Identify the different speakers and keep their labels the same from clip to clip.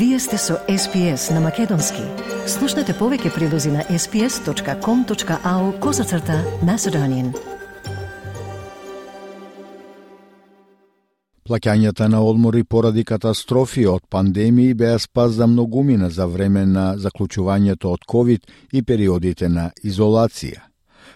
Speaker 1: Вие сте со SPS на Македонски. Слушнете повеќе прилози на sps.com.au козацрта на Седонин.
Speaker 2: Плаќањата на одмори поради катастрофи од пандемии беа спас за многумина за време на заклучувањето од COVID и периодите на изолација.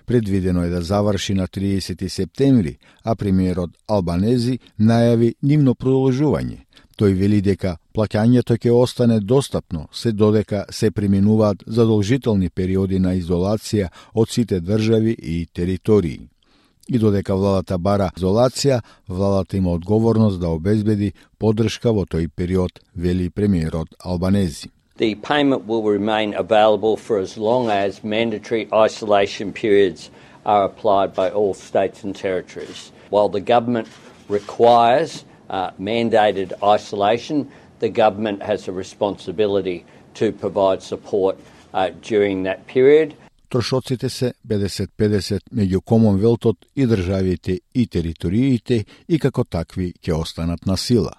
Speaker 2: Предвидено е да заврши на 30 септември, а премиерот Албанези најави нивно продолжување. Тој вели дека плаќањето ќе остане достапно се додека се преминуваат задолжителни периоди на изолација од сите држави и територии. И додека владата бара изолација, владата има одговорност да обезбеди поддршка во тој период, вели премиерот Албанези.
Speaker 3: The payment will remain available for as long as mandatory isolation periods are applied by all states and territories. While the government requires uh, mandated isolation, the government has a responsibility to provide support uh, during that period.
Speaker 2: Трошоците се 50-50 меѓу Комонвелтот и државите и териториите и како такви ќе останат на сила.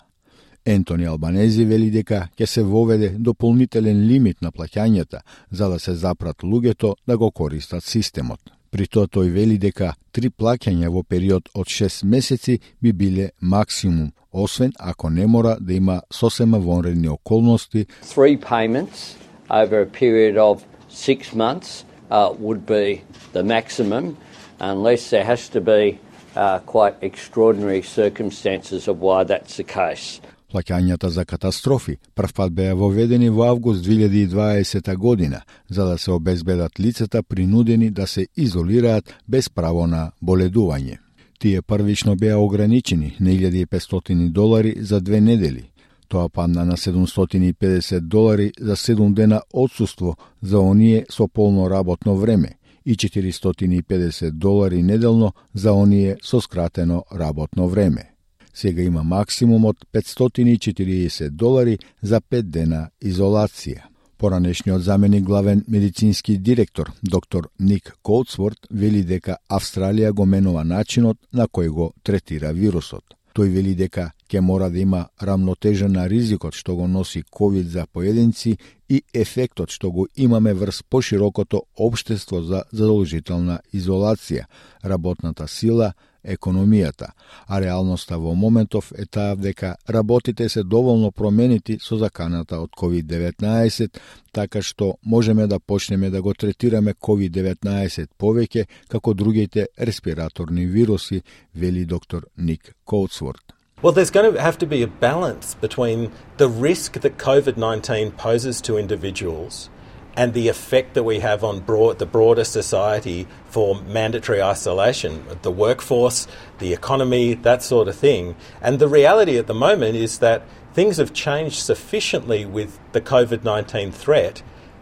Speaker 2: Ентони Албанези вели дека ќе се воведе дополнителен лимит на плаќањата за да се запрат луѓето да го користат системот. При тоа тој вели дека три плаќања во период од 6 месеци би биле максимум, освен ако не мора да има сосема вонредни околности.
Speaker 3: Three payments over a period of 6 months uh, would be the maximum unless there has to be uh, quite extraordinary circumstances of why that's the case.
Speaker 2: Плаќањата за катастрофи првпат беа воведени во август 2020 година, за да се обезбедат лицата принудени да се изолираат без право на боледување. Тие првично беа ограничени на 1500 долари за две недели. Тоа падна на 750 долари за 7 дена отсуство за оние со полно работно време и 450 долари неделно за оние со скратено работно време сега има максимум од 540 долари за 5 дена изолација. Поранешниот заменик главен медицински директор, доктор Ник Колцворт, вели дека Австралија го менува начинот на кој го третира вирусот. Тој вели дека ќе мора да има рамнотежа на ризикот што го носи COVID за поединци и ефектот што го имаме врз поширокото општество за задолжителна изолација, работната сила, економијата, а реалноста во моментов е таа дека работите се доволно променети со заканата од COVID-19, така што можеме да почнеме да го третираме COVID-19 повеќе како другите респираторни вируси, вели доктор Ник Коутсворт.
Speaker 4: Well, there's going to have to be a balance between the risk that COVID 19 poses to individuals and the effect that we have on broad, the broader society for mandatory isolation, the workforce, the economy, that sort of thing. And the reality at the moment is that things have changed sufficiently with the COVID 19 threat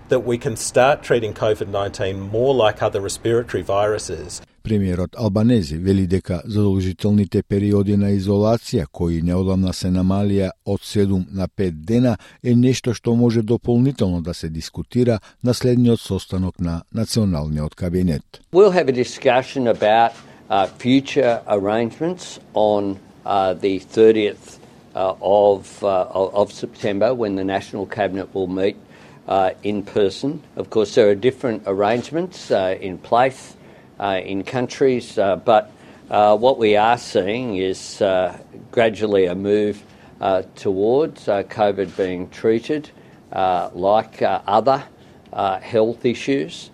Speaker 4: that we can start treating COVID 19 more like other respiratory viruses.
Speaker 2: Премиерот Албанези вели дека задолжителните периоди на изолација кои неодамна се намалија од 7 на 5 дена е нешто што може дополнително да се дискутира на следниот состанок на националниот кабинет.
Speaker 3: We'll have a discussion about uh, future arrangements on uh, the 30th uh, of, uh, of September when the National Cabinet will meet uh, in person. Of course, there are different arrangements uh, in place in countries, uh, but uh, what we are seeing is uh, gradually a move uh, towards uh, COVID being treated like other health issues.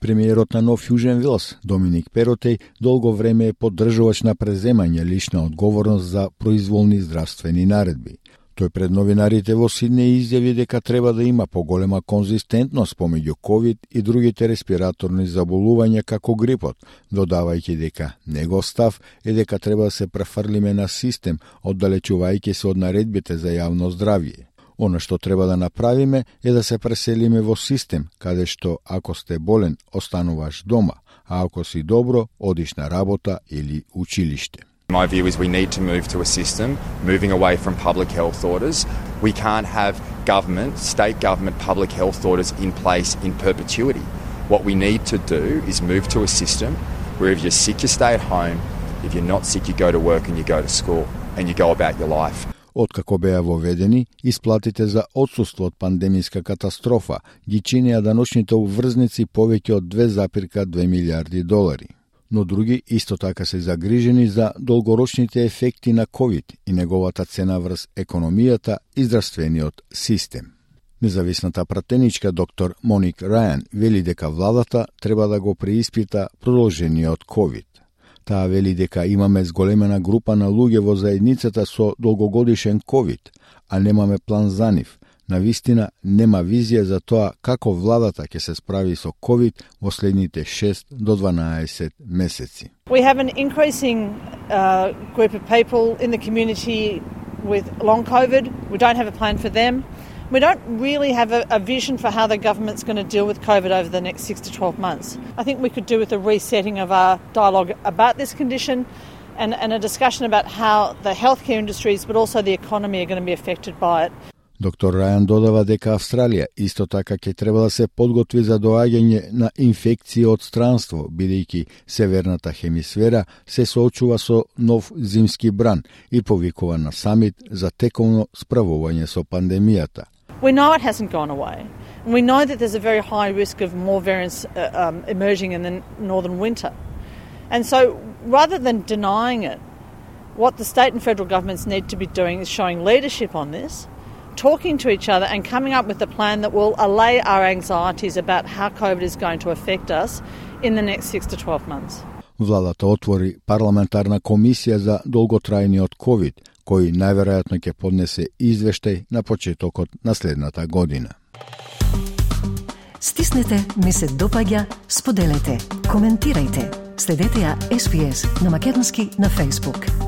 Speaker 2: Премиерот на Нов Јужен Вилс, Доминик Перотеј, долго време е поддржувач на преземање лична одговорност за произволни здравствени наредби. Тој пред новинарите во Сидне изјави дека треба да има поголема конзистентност помеѓу COVID и другите респираторни заболувања како грипот, додавајќи дека него став е дека треба да се префрлиме на систем, оддалечувајќи се од наредбите за јавно здравје. Оно што треба да направиме е да се преселиме во систем, каде што ако сте болен, остануваш дома, а ако си добро, одиш на работа или училиште.
Speaker 5: My view is we need to move to a system moving away from public health orders. We can't have government, state government public health orders in place in perpetuity. What we need to do is move to a system where if you're sick, you stay at home. If you're not sick, you go to work and you go to school and you go about your life.
Speaker 2: Откако беа воведени, исплатите за отсуство од пандемиска катастрофа ги чинеа даночните обврзници повеќе од 2,2 милиарди долари. Но други исто така се загрижени за долгорочните ефекти на COVID и неговата цена врз економијата и здравствениот систем. Независната пратеничка доктор Моник Рајан вели дека владата треба да го преиспита продолжениот COVID. Таа вели дека имаме зголемена група на луѓе во заедницата со долгогодишен COVID, а немаме план за нив. На вистина нема визија за тоа како владата ќе се справи со ковид во следните 6 до 12 месеци.
Speaker 6: We have an increasing uh, group of people in the community with long COVID. We don't have a plan for them. We don't really have a, a, vision for how the government's going to deal with COVID over the next six to 12 months. I think we could do with a resetting of our dialogue about this condition and, and a discussion about how the healthcare industries but also the economy are going to be affected by it.
Speaker 2: Доктор Рајан додава дека Австралија исто така ќе треба да се подготви за доаѓање на инфекција од странство, бидејќи северната хемисфера се соочува со нов зимски бран и повикува на самит за тековно справување со пандемијата.
Speaker 6: We know it hasn't gone away. And we know that there's a very high risk of more variants uh, um, emerging in the northern winter. And so rather than denying it, what the state and federal governments need to be doing is showing leadership on this, talking to each other, and coming up with a plan that will allay our anxieties about how COVID is going to affect us in the next six to 12 months.
Speaker 2: Владата отвори парламентарна комисија за долготрајниот COVID, кој најверојатно ќе поднесе извештај на почетокот на следната година.
Speaker 1: Стиснете, ми се допаѓа, споделете, коментирајте. Следете ја SPS на Македонски на Facebook.